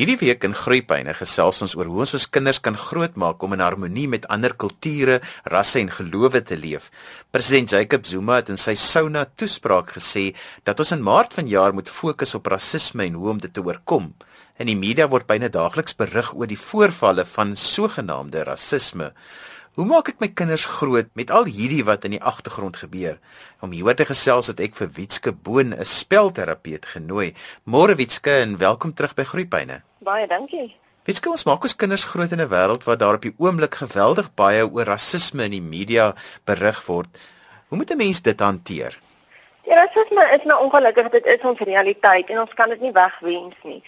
Hierdie week in Groepyne gesels ons oor hoe ons ons kinders kan grootmaak om in harmonie met ander kulture, rasse en gelowe te leef. President Jacob Zuma het in sy Sauna toespraak gesê dat ons in Maart vanjaar moet fokus op rasisme en hoe om dit te oorkom. In die media word byna daagliks berig oor die voorvalle van sogenaamde rasisme. Hoe maak ek my kinders groot met al hierdie wat in die agtergrond gebeur? Om hieroor te gesels het ek vir Witske Boon, 'n spelterapeut genooi. Môre Witske en welkom terug by Groepyne. Baie dankie. Witske, ons maak ons kinders groot in 'n wêreld waar daar op die oomblik geweldig baie oor rasisme in die media berig word. Hoe moet 'n mens dit hanteer? Ja, rasisme is nou ongelukkig dit is ons realiteit en ons kan dit nie wegwens nie.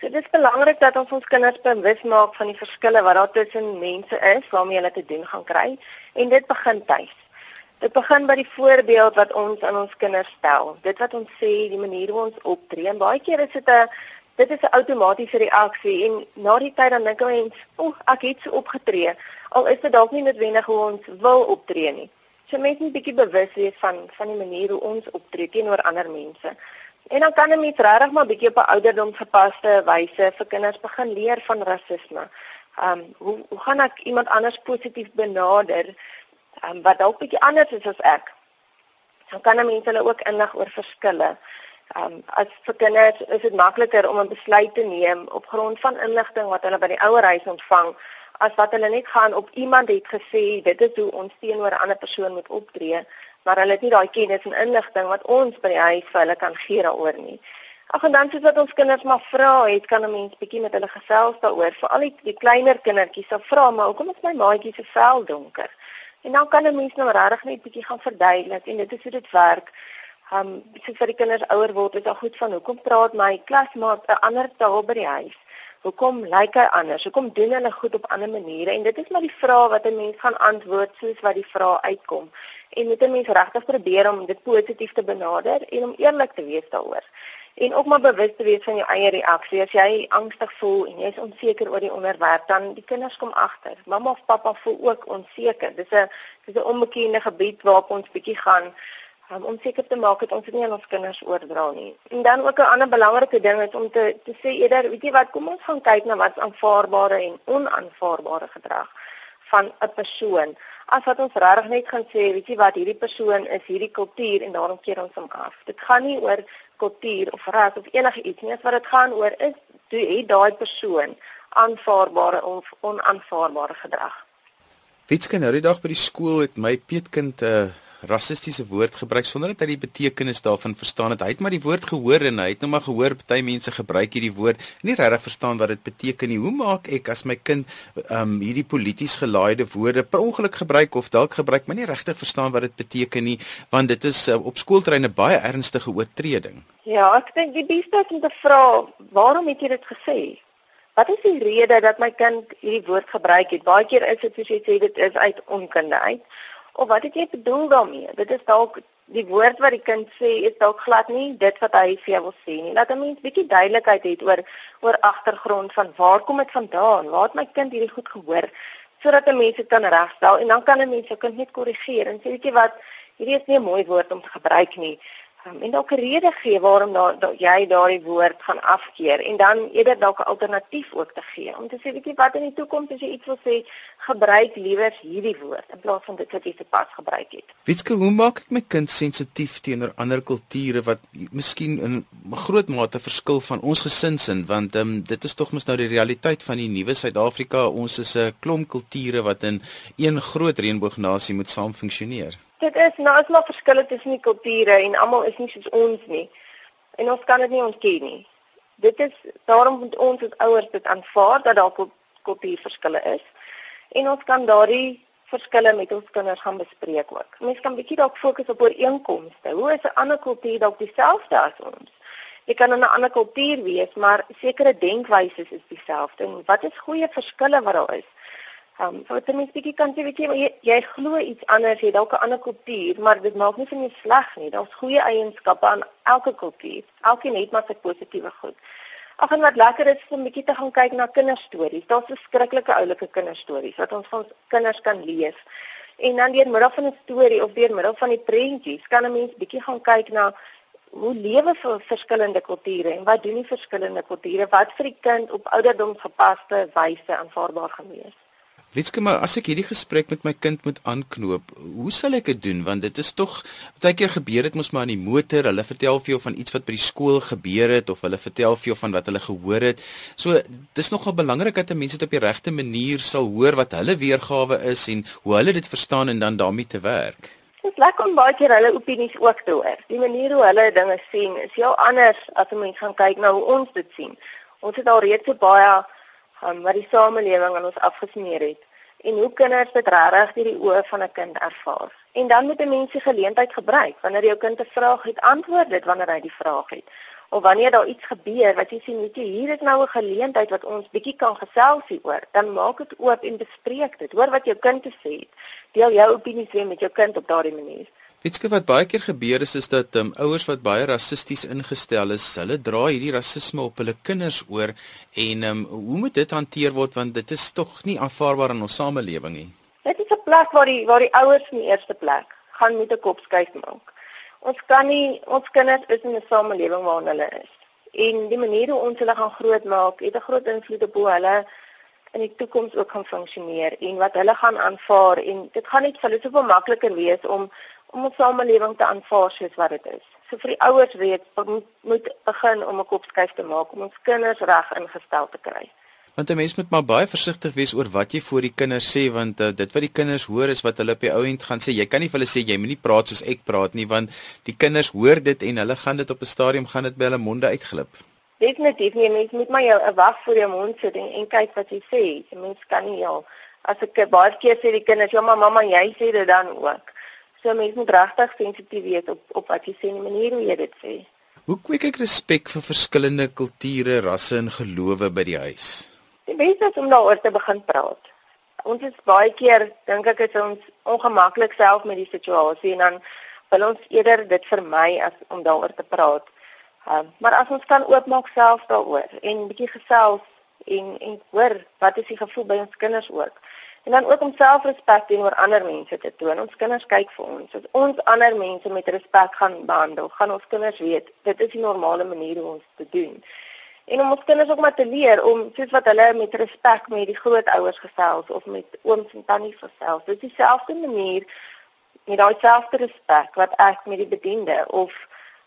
So dit is belangrik dat ons ons kinders bewus maak van die verskille wat daar tussen mense is waarmee hulle te doen gaan kry en dit begin tuis. Dit begin by die voorbeeld wat ons aan ons kinders stel. Dit wat ons sê, die manier hoe ons optree en baie keer is dit 'n dit is 'n outomatiese reaksie en na die tyd dan dink 'n mens, "Oek, ek het so opgetree." Al is dit dalk nie noodwendig hoe ons wil optree nie. So mense moet bietjie bewus wees van van die manier hoe ons optree teenoor ander mense. En dan kan 'n mens regtig maar bietjie op 'n ouderdomsgepaste wyse vir kinders begin leer van rasisme. Um hoe hoe gaan ek iemand anders positief benader um, wat dalk bietjie anders is as ek? Dan kan 'n mens hulle ook inlig oor verskille. Um as vir kinders is dit makliker om 'n besluit te neem op grond van inligting wat hulle by die ouerhuis ontvang as wat hulle net gaan op iemand het gesê dit is hoe ons teenoor 'n ander persoon moet optree maar hulle het nie daai kennis en inligting wat ons by die huis vir hulle kan gee daaroor nie. Ag en dan soos wat ons kinders maar vra, het kan 'n mens bietjie met hulle gesels daaroor, veral die, die kleiner kindertjies sal vra, maar hoekom is my maatjie se vel donker? En dan kan 'n mens nou regtig net bietjie gaan verduidelik en dit is hoe dit werk. Um soos vir die kinders ouer word, is daar goed van hoekom praat my klasmaat 'n ander taal by die huis? Hoekom lyk hy anders? Hoekom doen hulle goed op ander maniere? En dit is maar die vrae wat 'n mens gaan antwoord soos wat die vrae uitkom en moet 'n mens regtig probeer om dit positief te benader en om eerlik te wees daaroor. En ook maar bewus te wees van jou eie reaksie. As jy angstig voel en jy is onseker oor die onderwerp, dan die kinders kom agter. Mamma of pappa voel ook onseker. Dis 'n dis 'n onbekende gebied waarop ons bietjie gaan um, om seker te maak dat ons dit nie aan ons kinders oordra nie. En dan ook 'n ander belangrike ding is om te te sê eerder, weet jy wat, kom ons gaan kyk na wat aanvaarbare en onaanvaarbare gedrag van 'n persoon as wat ons regtig net gaan sê, weet jy wat, hierdie persoon is hierdie kultuur en daarom keer ons hom af. Dit gaan nie oor kultuur of ras of enige iets nie, wat dit gaan oor is het daai persoon aanvaarbare of onaanvaarbare gedrag. Witske nou die dag by die skool het my peetkind 'n uh eh, rassistiese woord gebruik sonder dat hy die betekenis daarvan verstaan het. Hy het maar die woord gehoor en hy het nou maar gehoor party mense gebruik hierdie woord en nie regtig verstaan wat dit beteken nie. Hoe maak ek as my kind um hierdie polities gelaaide woorde per ongeluk gebruik of dalk gebruik maar nie regtig verstaan wat dit beteken nie, want dit is uh, op skooltreine baie ernstige oortreding. Ja, ek dink die beste is om te vra, waarom het jy dit gesê? Wat is die rede dat my kind hierdie woord gebruik het? Baie keer is dit soos jy sê dit is uit onkunde uit of wat het jy bedoel daarmee? Dit is dalk die woord wat die kind sê is dalk glad nie dit wat hy vir jou wil sê nie. Laat 'n mens bietjie duidelikheid het oor oor agtergrond van waar kom dit vandaan? Waar het my kind hierdie goed gehoor sodat 'n mens dit kan regstel en dan kan 'n mens jou kind net korrigeer en sê weet jy wat, hierdie is nie 'n mooi woord om te gebruik nie um, en dalk 'n rede gee waarom da, da, jy daardie woord gaan afkeer en dan eerder dalk 'n alternatief ook te gee om te sê weet jy wat in die toekoms as jy iets wil sê gebruik liewer hierdie woord in plaas van dit wat jy te pas gebruik het. Witske, hoe maak ek my kind sensitief teenoor ander kulture wat miskien in groot mate verskil van ons gesinsin want um, dit is tog mos nou die realiteit van die nuwe Suid-Afrika ons is 'n klomp kulture wat in een groot reënboognasie moet saam funksioneer. Dit is nou is maar verskille tussen die kulture en almal is nie soos ons nie. En ons kan dit nie ontken nie. Dit is daarom moet ons as ouers dit aanvaar dat daar kultuurverskille is. En ons kan daardie verskille met ons kinders gaan bespreek ook. Mense kan bietjie dalk fokus op ooreenkomste. Hoe is 'n ander kultuur dalk dieselfde as ons? Jy kan in 'n ander kultuur wees, maar sekere denkwyses is dieselfde. En wat is goeie verskille wat daar is? Ehm um, so dit is bietjie kan jy weet jy, jy, jy glo iets anders, jy dalk 'n ander kultuur, maar dit maak nie van jou sleg nie. Daar's goeie eienskappe aan elke kultuur. Elkeen het maar sy positiewe goed. Ag en wat lekker is om 'n bietjie te gaan kyk na kinderstories. Daar's verskriklike oulike kinderstories wat ons van ons kinders kan lees. En dan deur middel van 'n storie of deur middel van die prentjies kan 'n mens bietjie gaan kyk na hoe lewe vir verskillende kulture en wat doen die verskillende kulture wat vir die kind op ouderdomsgepaste wyse aanvaarbaar gewees. Wetske maar as ek hierdie gesprek met my kind moet aanknoop, hoe sal ek dit doen want dit is tog baie keer gebeur dit mos maar in die motor, hulle vertel vir jou van iets wat by die skool gebeur het of hulle vertel vir jou van wat hulle gehoor het. So dis nogal belangrik dat mense dit op die regte manier sal hoor wat hulle weergawe is en hoe hulle dit verstaan en dan daarmee te werk. Is lekker om baie keer hulle opinies ook te hoor. Die manier hoe hulle dinge sien is heel anders as 'n mens gaan kyk na hoe ons dit sien. Ons het al reeds so baie um, wat die samelewing aan ons afgesmeer het en hoe kinders dit regtig deur die oë van 'n kind ervaar. En dan moet 'n mens die geleentheid gebruik wanneer jou kind 'n vraag het, antwoord dit wanneer hy die vraag het. Of wanneer daar iets gebeur wat jy sien, weet jy, hier is nou 'n geleentheid wat ons bietjie kan gesels hieroor, dan maak dit oop en bespreek dit. Hoor wat jou kind te sê het. Deel jou opinies weer met jou kind op daardie manier. Wetske wat baie keer gebeur is is dat um, ouers wat baie rassisties ingestel is, hulle dra hierdie rasisme op hulle kinders oor en um, hoe moet dit hanteer word want dit is tog nie aanvaarbaar in ons samelewing nie. Dit is 'n plek waar die waar die ouers in die eerste plek gaan met 'n kop skuif maak. Ons kan nie ons kinders is in 'n samelewing waarin hulle is. En die manier hoe ons hulle gaan grootmaak, het 'n groot invloed op hoe hulle in die toekoms ook gaan funksioneer en wat hulle gaan aanvaar en dit gaan net vir hulle soveel makliker wees om om ons samelewing te aanvaar soos wat dit is. So vir die ouers weet, moet, moet begin om 'n kopskuif te maak om ons kinders reg ingestel te kry. Want 'n mens moet maar baie versigtig wees oor wat jy voor die kinders sê want uh, dit wat die kinders hoor is wat hulle op die ou end gaan sê. Jy kan nie vir hulle sê jy moenie praat soos ek praat nie want die kinders hoor dit en hulle gaan dit op 'n stadium gaan dit by hulle monde uitglip. Definitief nie. Mens moet maar jou 'n wag voor jou mond sit en, en kyk wat jy sê. Mens kan nie ja, as ek baie keer sê die kinders, "Ja, maar mamma, jy sê dit dan ook." So mense moet regtig sensitief wees op op wat jy sê en die manier hoe jy dit sê. Hoe kweek ek respek vir verskillende kulture, rasse en gelowe by die huis? Die beste is om daaroor te begin praat. Ons is baie keer dink ek is ons ongemaklik self met die situasie en dan wil ons eerder dit vermy as om daaroor te praat. Um, maar as ons kan oopmaak self daaroor en bietjie gesels en en hoor wat is die gevoel by ons kinders ook. En dan ook om selfrespek teenoor ander mense te toon. Ons kinders kyk vir ons. As ons ander mense met respek gaan behandel, gaan ons kinders weet dit is die normale manier hoe ons dit doen. En om ons kinders ook maar te leer om soos wat hulle met respek met die grootouers gesels of met ooms en tannies gesels, dis dieselfde manier met daai selfde respek wat ek met die bediende of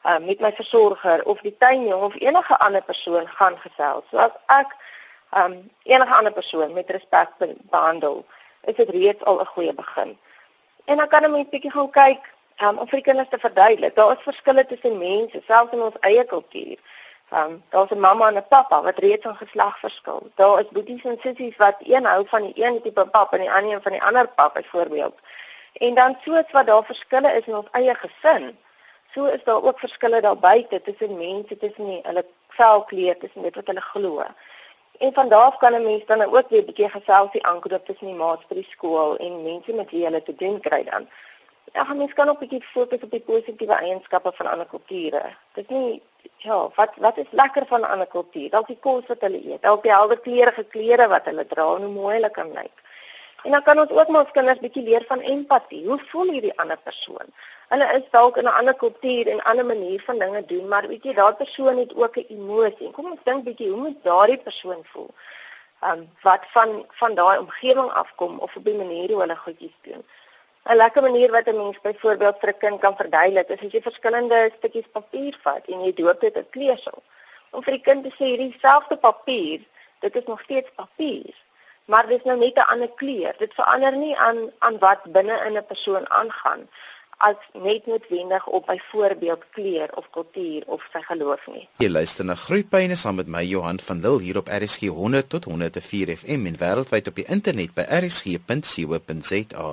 uh, met my versorger of die tuinjong of enige ander persoon gaan gesels. So as ek um enige ander persoon met respek behandel, is dit reeds al 'n goeie begin. En dan kan 'n mens bietjie gaan kyk um om vir die kinders te verduidelik. Daar is verskille tussen mense, selfs in ons eie kultuur. Um daar's 'n mamma en 'n pappa wat reeds in geslag verskil. Daar is boeties en sissies wat een hou van die een tipe pap en die ander een van die ander pap byvoorbeeld. En dan soos wat daar verskille is in ons eie gesin, so is daar ook verskille daar buite tussen mense, tussen die, hulle velkleur, tussen dit wat hulle glo. En van daar af kan 'n mens dan ook weer 'n bietjie geselsie aankoop tussen die maats by die skool en mense met wie hulle te doen kry dan. Ja, mens kan ook 'n bietjie fokus op die positiewe eienskappe van ander kulture. Dit is nie ja, wat wat is lekker van 'n ander kultuur? Dalk die kos wat hulle eet, dalk die helder kleure geklere wat hulle dra en hoe mooi hulle kan lyk. En dan kan ons ook maar ons kinders bietjie leer van empatie. Hoe voel hierdie ander persoon? Hulle is dalk in 'n ander kultuur en 'n ander manier van dinge doen, maar weet jy, daardie persoon het ook 'n emosie. Kom ons dink bietjie, hoe moet daardie persoon voel? Um wat van van daai omgewing afkom of op die manier hoe hulle goedjies doen. 'n Lekker manier wat 'n mens byvoorbeeld vir 'n kind kan verduidelik is as jy verskillende stukkies papier vat en jy doop dit in kleersel. Om vir die kind te sê hierdie selfde papier, dit is nog steeds papier maar dis nou net 'n ander kleur. Dit verander nie aan aan wat binne in 'n persoon aangaan as net noodwendig op byvoorbeeld kleur of kultuur of sy geloof nie. Jy luister na Groepyne saam met my Johan van Lille hier op RSG 100 tot 104 FM en wêreldwyd op die internet by rsg.co.za.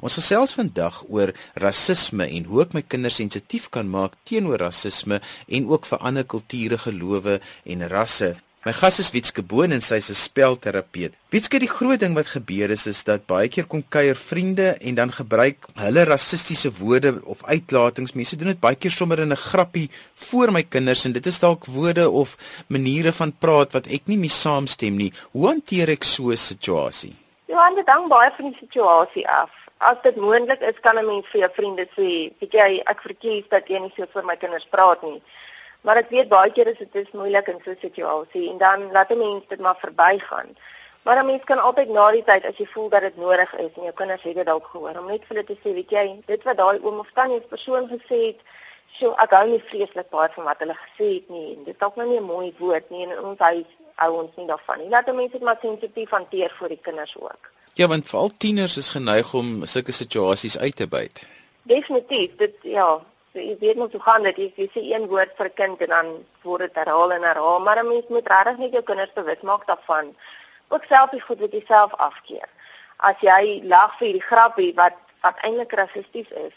Ons gesels vandag oor rasisme en hoe ek my kinders sensitief kan maak teenoor rasisme en ook vir ander kulture, gelowe en rasse. My gas is Witske Boon en sy is 'n spelterapeut. Witske, die groot ding wat gebeur is is dat baie keer kom kuier vriende en dan gebruik hulle rassistiese woorde of uitlatings. Mense doen dit baie keer sommer in 'n grappie voor my kinders en dit is dalk woorde of maniere van praat wat ek nie mee saamstem nie. Hoe hanteer ek so 'n situasie? Ja, dit hang baie van die situasie af. As dit moontlik is, kan 'n mens vir jou vriende sê, "Weet jy, ek verkies dat jy nie so vir my kinders praat nie." Maar ek weet baie keer is dit is moeilik in so 'n situasie en dan laat 'n mens dit maar verbygaan. Maar 'n mens kan altyd na die tyd as jy voel dat dit nodig is en jou kinders het dit dalk gehoor om net vir hulle te sê, "Weet jy, dit wat daai oom of tannie of persoon gesê het, so ek hou nie vreeslik baie van wat hulle gesê het nie. Dit is dalk nou nie 'n mooi woord nie en ons huis hou ons nie daarvan nie. Laat mense dit maar sensitief hanteer vir die kinders ook. Ja, want veral tieners is geneig om sulke situasies uit te byt. Definitief, dit ja, jy weet mos hoe gaan dit. Jy sê een woord vir 'n kind en dan word dit herhaal en herhaal, maar 'n mens moet regtig net jou kinders bewus maak daarvan. Ook self die goed wat jy self afkeer. As jy lag vir die grappie wat wat eintlik rassisties is,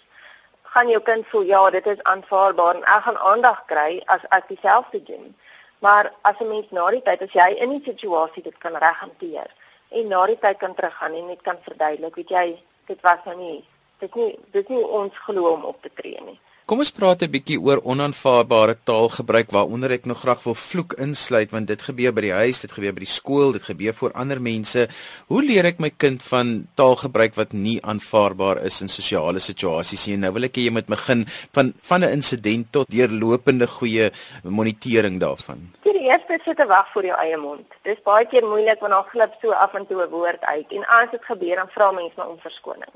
gaan jou kind voel ja, dit is aanvaarbaar en ek gaan aandag kry as ek dieselfde doen. Maar as 'n mens na die tyd as jy in die situasie dit kan reg hanteer en na die tyd kan teruggaan en net kan verduidelik, weet jy, dit was nou nie dit nie dit nie ons glo om op te tree nie. Kom ons praat 'n bietjie oor onaanvaarbare taalgebruik waaronder ek nog graag wil vloek insluit want dit gebeur by die huis, dit gebeur by die skool, dit gebeur voor ander mense. Hoe leer ek my kind van taalgebruik wat nie aanvaarbaar is in sosiale situasies nie? Nou wil ek hê jy moet begin van van 'n insident tot deurlopende goeie monitering daarvan. Die eerste sit te wag vir jou eie mond. Dis baie keer moeilik want dan glip so af en toe 'n woord uit en as dit gebeur dan vra mense om verskoning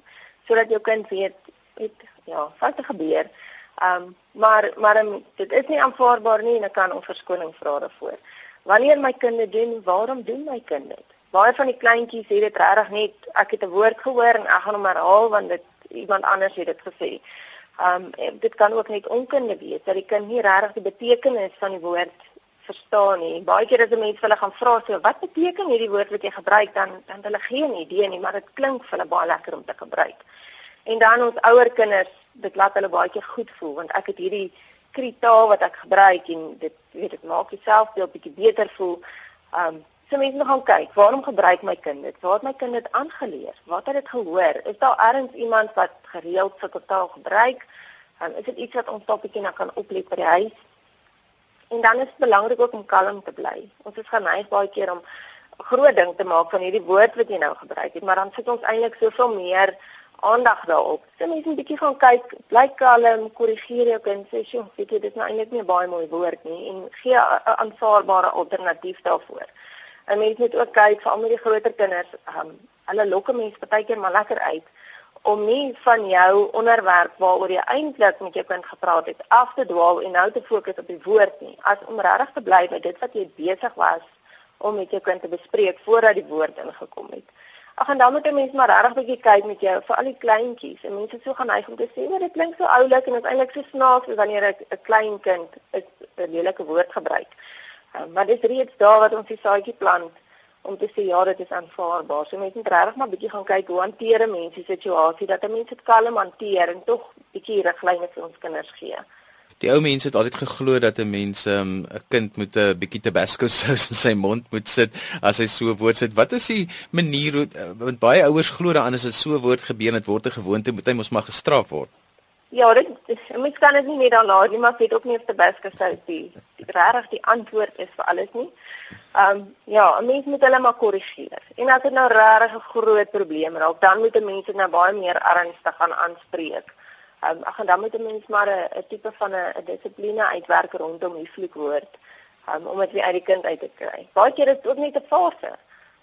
sodat jou kind weet, weet ja, wat het gebeur? Ehm um, maar maar um, dit is nie aanvaarbaar nie en ek kan om verskoning vra daarvoor. Wanneer my kinders doen, waarom doen my kinders dit? Baie van die kleintjies sê dit regtig net ek het 'n woord gehoor en ek gaan hom herhaal want dit iemand anders het dit gesê. Ehm um, dit kan ook net onkunde wees dat die kind nie regtig die betekenis van die woord verstaan nie. Baie keer as 'n mens hulle gaan vra so wat beteken hierdie woord wat jy gebruik dan dan hulle geen idee nie, maar dit klink vir hulle baie lekker om te gebruik. En dan ons ouer kinders dit laat hulle baie keer goed voel want ek het hierdie kritaal wat ek gebruik en dit weet dit maak jouself veel bietjie beter voel. Um so mense moet gaan kyk, waarom gebruik my kind dit? Waar het my kind dit aangeleer? Wat het dit gehoor? Is daar ergens iemand wat gereeld sulke taal gebruik? Um is dit iets wat ons toppietjie nou kan oplet by die huis? En dan is dit belangrik ook om kalm te bly. Ons is geneig baie keer om groot ding te maak van hierdie woord wat jy nou gebruik het, maar dan sit ons eintlik soveel meer aandag daarop. So mense 'n bietjie gaan kyk, bly kalm, korrigeer jou kind sê, "Sjoe, weet jy, dit is nou eintlik nie 'n baie mooi woord nie" en gee 'n aanvaarbare alternatief daarvoor. En mense moet ook kyk vir al die groter kinders, um, hulle lokke mense baie keer maar lekker uit om nie van jou onderwerp waaroor jy eintlik met jou kind gepraat het af te dwaal en nou te fokus op die woord nie, as om regtig te bly by dit wat jy besig was om met jou kind te bespreek voordat die woord ingekom het. Ag en dan moet 'n mens maar regtig 'n bietjie kyk met jou vir al die kleintjies. En mense so gaan hy om te sê, "Maar dit klink so oulik en is eintlik so snaaks wanneer 'n klein kind 'n lelike woord gebruik." Um, maar dis reeds daar wat ons die saadjie plant om te sê ja, dit is aanvaarbaar. So mense moet regtig maar bietjie gaan kyk hoe hanteer mense die situasie dat 'n mens dit kalm hanteer en tog bietjie riglyne vir ons kinders gee. Die ou mense het altyd geglo dat 'n mens ehm, 'n um, kind moet 'n bietjie tabasco sous in sy mond moet sit as hy so 'n woord sit. Wat is die manier hoe uh, want baie ouers glo anders as so 'n woord gebeur het word 'n gewoonte moet hy mos maar gestraf word. Ja, dit mens kan dit nie dan laat nie, maar weet ook nie of tabasco sous die regtig die antwoord is vir alles nie. Ehm um, ja, 'n mens moet hulle maar korrigeer. En as dit nou regtig 'n groot probleem raak, dan moet 'n mens dit nou baie meer ernstig gaan aanspreek. Um, ag en dan moet 'n mens maar 'n tipe van 'n dissipline uitwerk rondom die vloekwoord um, om dit uit die kind uit te kry. Baie keer is dit ook net 'n fase.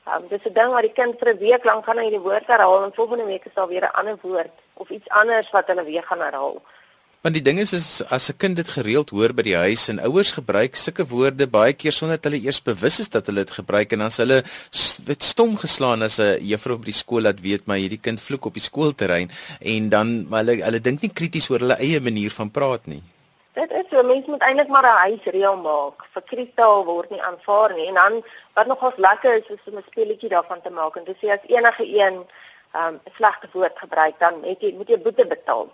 Um, dis 'n ding waar die kind vir 'n week lank gaan hy die woord herhaal en volgende week is daar weer 'n ander woord of iets anders wat hulle weer gaan herhaal. Want die ding is is as 'n kind dit gereeld hoor by die huis en ouers gebruik sulke woorde baie keer sonder dat hulle eers bewus is dat hulle dit gebruik en dan s hulle dit stom geslaan as 'n juffrou by die skool laat weet maar hierdie kind vloek op die skoolterrein en dan hulle hulle dink nie krities oor hulle eie manier van praat nie. Dit is so mense moet eintlik maar 'n huisreël maak. Vir kristal word nie aanvaar nie en dan wat nogals lekker is is om 'n speletjie daarvan te maak en te sê as enige een 'n um, slegte woord gebruik dan het jy moet jy boete betaal.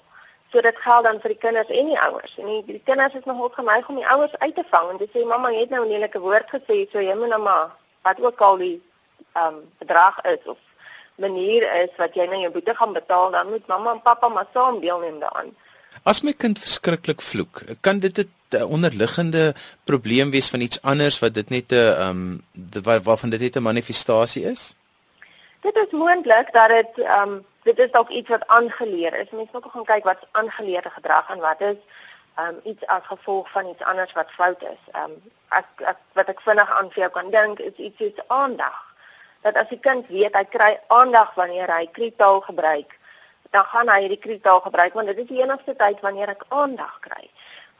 So dit geld dan vir die kinders en die ouers. En die, die kinders is nogal geneig om die ouers uit te vang en te sê mamma het nou 'n lelike woord gesê, so jy moet nou maar wat ook al die ehm um, bedrag is of manier is wat jy nou jou boete gaan betaal, dan moet mamma en pappa maar saam deelneem daaraan. As my kind verskriklik vloek, kan dit 'n onderliggende probleem wees van iets anders wat dit net 'n ehm um, waarvan dit net 'n manifestasie is? Dit is moontlik dat dit ehm um, dit is dalk iets wat aangeleer is. Mense moet ook gaan kyk wat aangeleerde gedrag en wat is um iets as gevolg van iets anders wat fout is. Um ek, ek wat ek vinnig aan vir jou kan dink is iets soos aandag. Dat as die kind weet hy kry aandag wanneer hy kritaal gebruik, dan gaan hy hierdie kritaal gebruik want dit is die enigste tyd wanneer ek aandag kry.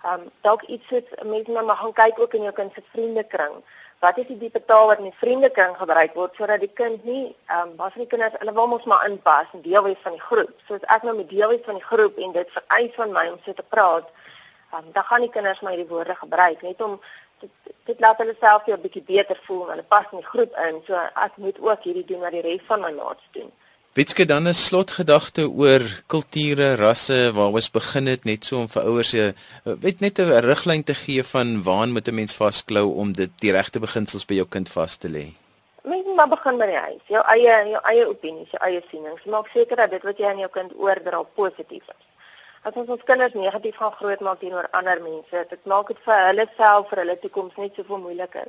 Um dalk iets soos mense nou maar gaan kyk ook in jou kind se vriendekring wat is die diepe taal wat in die vriendekring gebruik word sodat die kind nie ehm um, wat vir die kinders hulle wil mos maar inpas en deel wees van die groep. Soos ek nou met deel wees van die groep en dit vereis van my om so te praat, um, dan gaan die kinders my die woorde gebruik net om dit, dit laat hulle self weer 'n bietjie beter voel en hulle pas in die groep in. So ek moet ook hierdie doen wat die res van my maats doen. Witske dan 'n slotgedagte oor kulture, rasse, waar ons begin het net so om vir ouers se weet net 'n riglyn te gee van waaraan moet 'n mens vasklou om dit die regte beginsels by jou kind vas te lê. Mens moet begin by die huis, jou eie jou eie opinies, jou eie sienings. Maak seker dat dit wat jy aan jou kind oordra positief is. As ons ons kinders negatief gaan grootmaak teenoor ander mense, dit maak dit vir hulle self vir hulle toekoms net soveel moeiliker.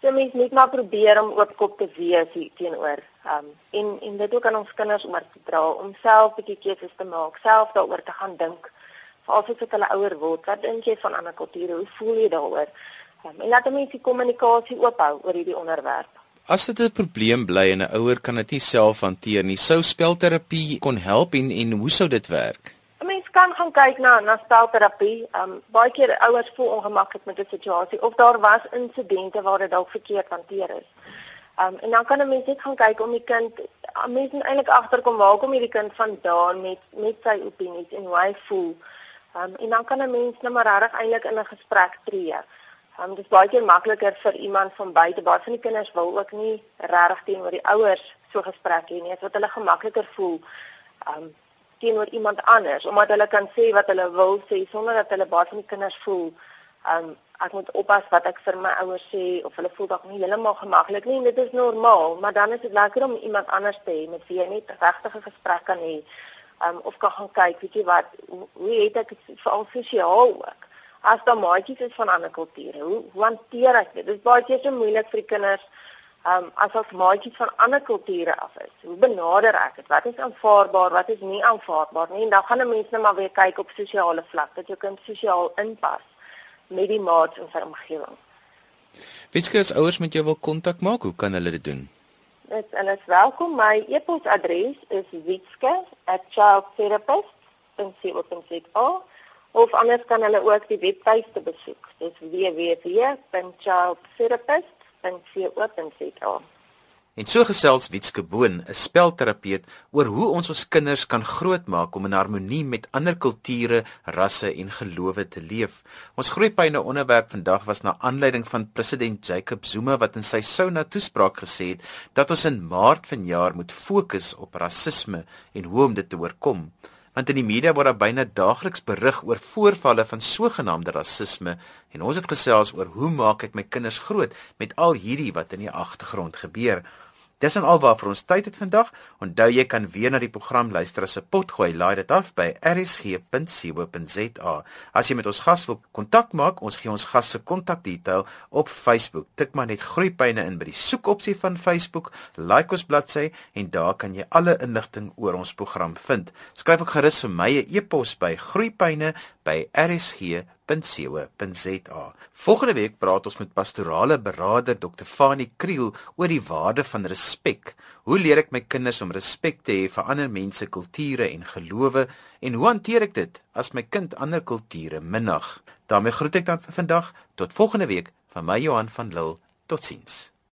So mens moet maar probeer om oop kop te wees teenoor um en en dit ook aan ons kinders om te dra om self 'n bietjie keuses te maak, self daaroor te gaan dink. Veral as hulle ouer word, wat dink jy van ander kulture? Hoe voel jy daaroor? Um, en laat mense die kommunikasie oophou oor hierdie onderwerp. As dit 'n probleem bly en 'n ouer kan dit nie self hanteer nie, sou spelterapie kon help en en hoe sou dit werk? Kan gaan kyk na na spelterapie. Um baie keer ouers voel ongemaklik met 'n situasie of daar was insidente waar dit dalk verkeerd hanteer is. Um en dan kan 'n mens net gaan kyk om die kind mense eintlik agterkom waar kom hierdie kind vandaan met met sy opinies en hoe hy voel. Um en dan kan 'n mens net maar regtig eintlik in 'n gesprek tree. Um dit is baie keer makliker vir iemand van buite. Baie van die kinders wil ook nie regtig teenoor die ouers so gesprek hê nie. Dit wat hulle gemakliker voel. Um teenoor iemand anders omdat hulle kan sê wat hulle wil sê sonder dat hulle baie van die kinders voel um ek moet oppas wat ek vir my ouers sê of hulle voel dalk nie heeltemal gemaklik nie dit is normaal maar dan is dit lekker om iemand anders te hê met wie jy net regtig 'n gesprek kan hê um of kan gaan kyk weet jy wat hoe het ek veral sosiaal ook as daar maatjies is van ander kulture hoe hoe hanteer ek dit? Dit is baie keer so moeilik vir die kinders um, as ons maatjies van ander kulture af is. Hoe benader ek dit? Wat is aanvaarbaar, wat is nie aanvaarbaar nie? En dan gaan 'n mens net maar weer kyk op sosiale vlak dat jy kan sosiaal inpas met die maats in sy omgewing. Witske as ouers met jou wil kontak maak, hoe kan hulle dit doen? Dit hulle is welkom. My e-posadres is witske@childtherapist.co.za of anders kan hulle ook die webtuiste besoek. Dis www.childtherapist.co.za www.co.za. En so gesels Wietske Boon, 'n spelterapeut, oor hoe ons ons kinders kan grootmaak om in harmonie met ander kulture, rasse en gelowe te leef. Ons groeipyne onderwerp vandag was na aanleiding van president Jacob Zuma wat in sy Sauna toespraak gesê het dat ons in Maart vanjaar moet fokus op rasisme en hoe om dit te oorkom want in die media word daar byna daagliks berig oor voorvalle van sogenaamde rasisme en ons het gesels oor hoe maak ek my kinders groot met al hierdie wat in die agtergrond gebeur. Dis en alwaar vir ons tyd het vandag. Onthou jy kan weer na die program luister as 'n potgooi. Laai dit af by rsg.co.za. As jy met ons gas wil kontak maak, ons gee ons gas se kontakdetail op Facebook. Tik maar net Groepyne in by die soekopsie van Facebook, like ons bladsy en daar kan jy alle inligting oor ons program vind. Skryf ook gerus vir my 'n e-pos by groepyne@rsg.co.za www.co.za. Volgende week praat ons met pastorale beraader Dr. Fanie Kriel oor die waarde van respek. Hoe leer ek my kinders om respek te hê vir ander mense, kulture en gelowe en hoe hanteer ek dit as my kind ander kulture minag? daarmee groet ek dan vir vandag tot volgende week van my Johan van Lille. Totsiens.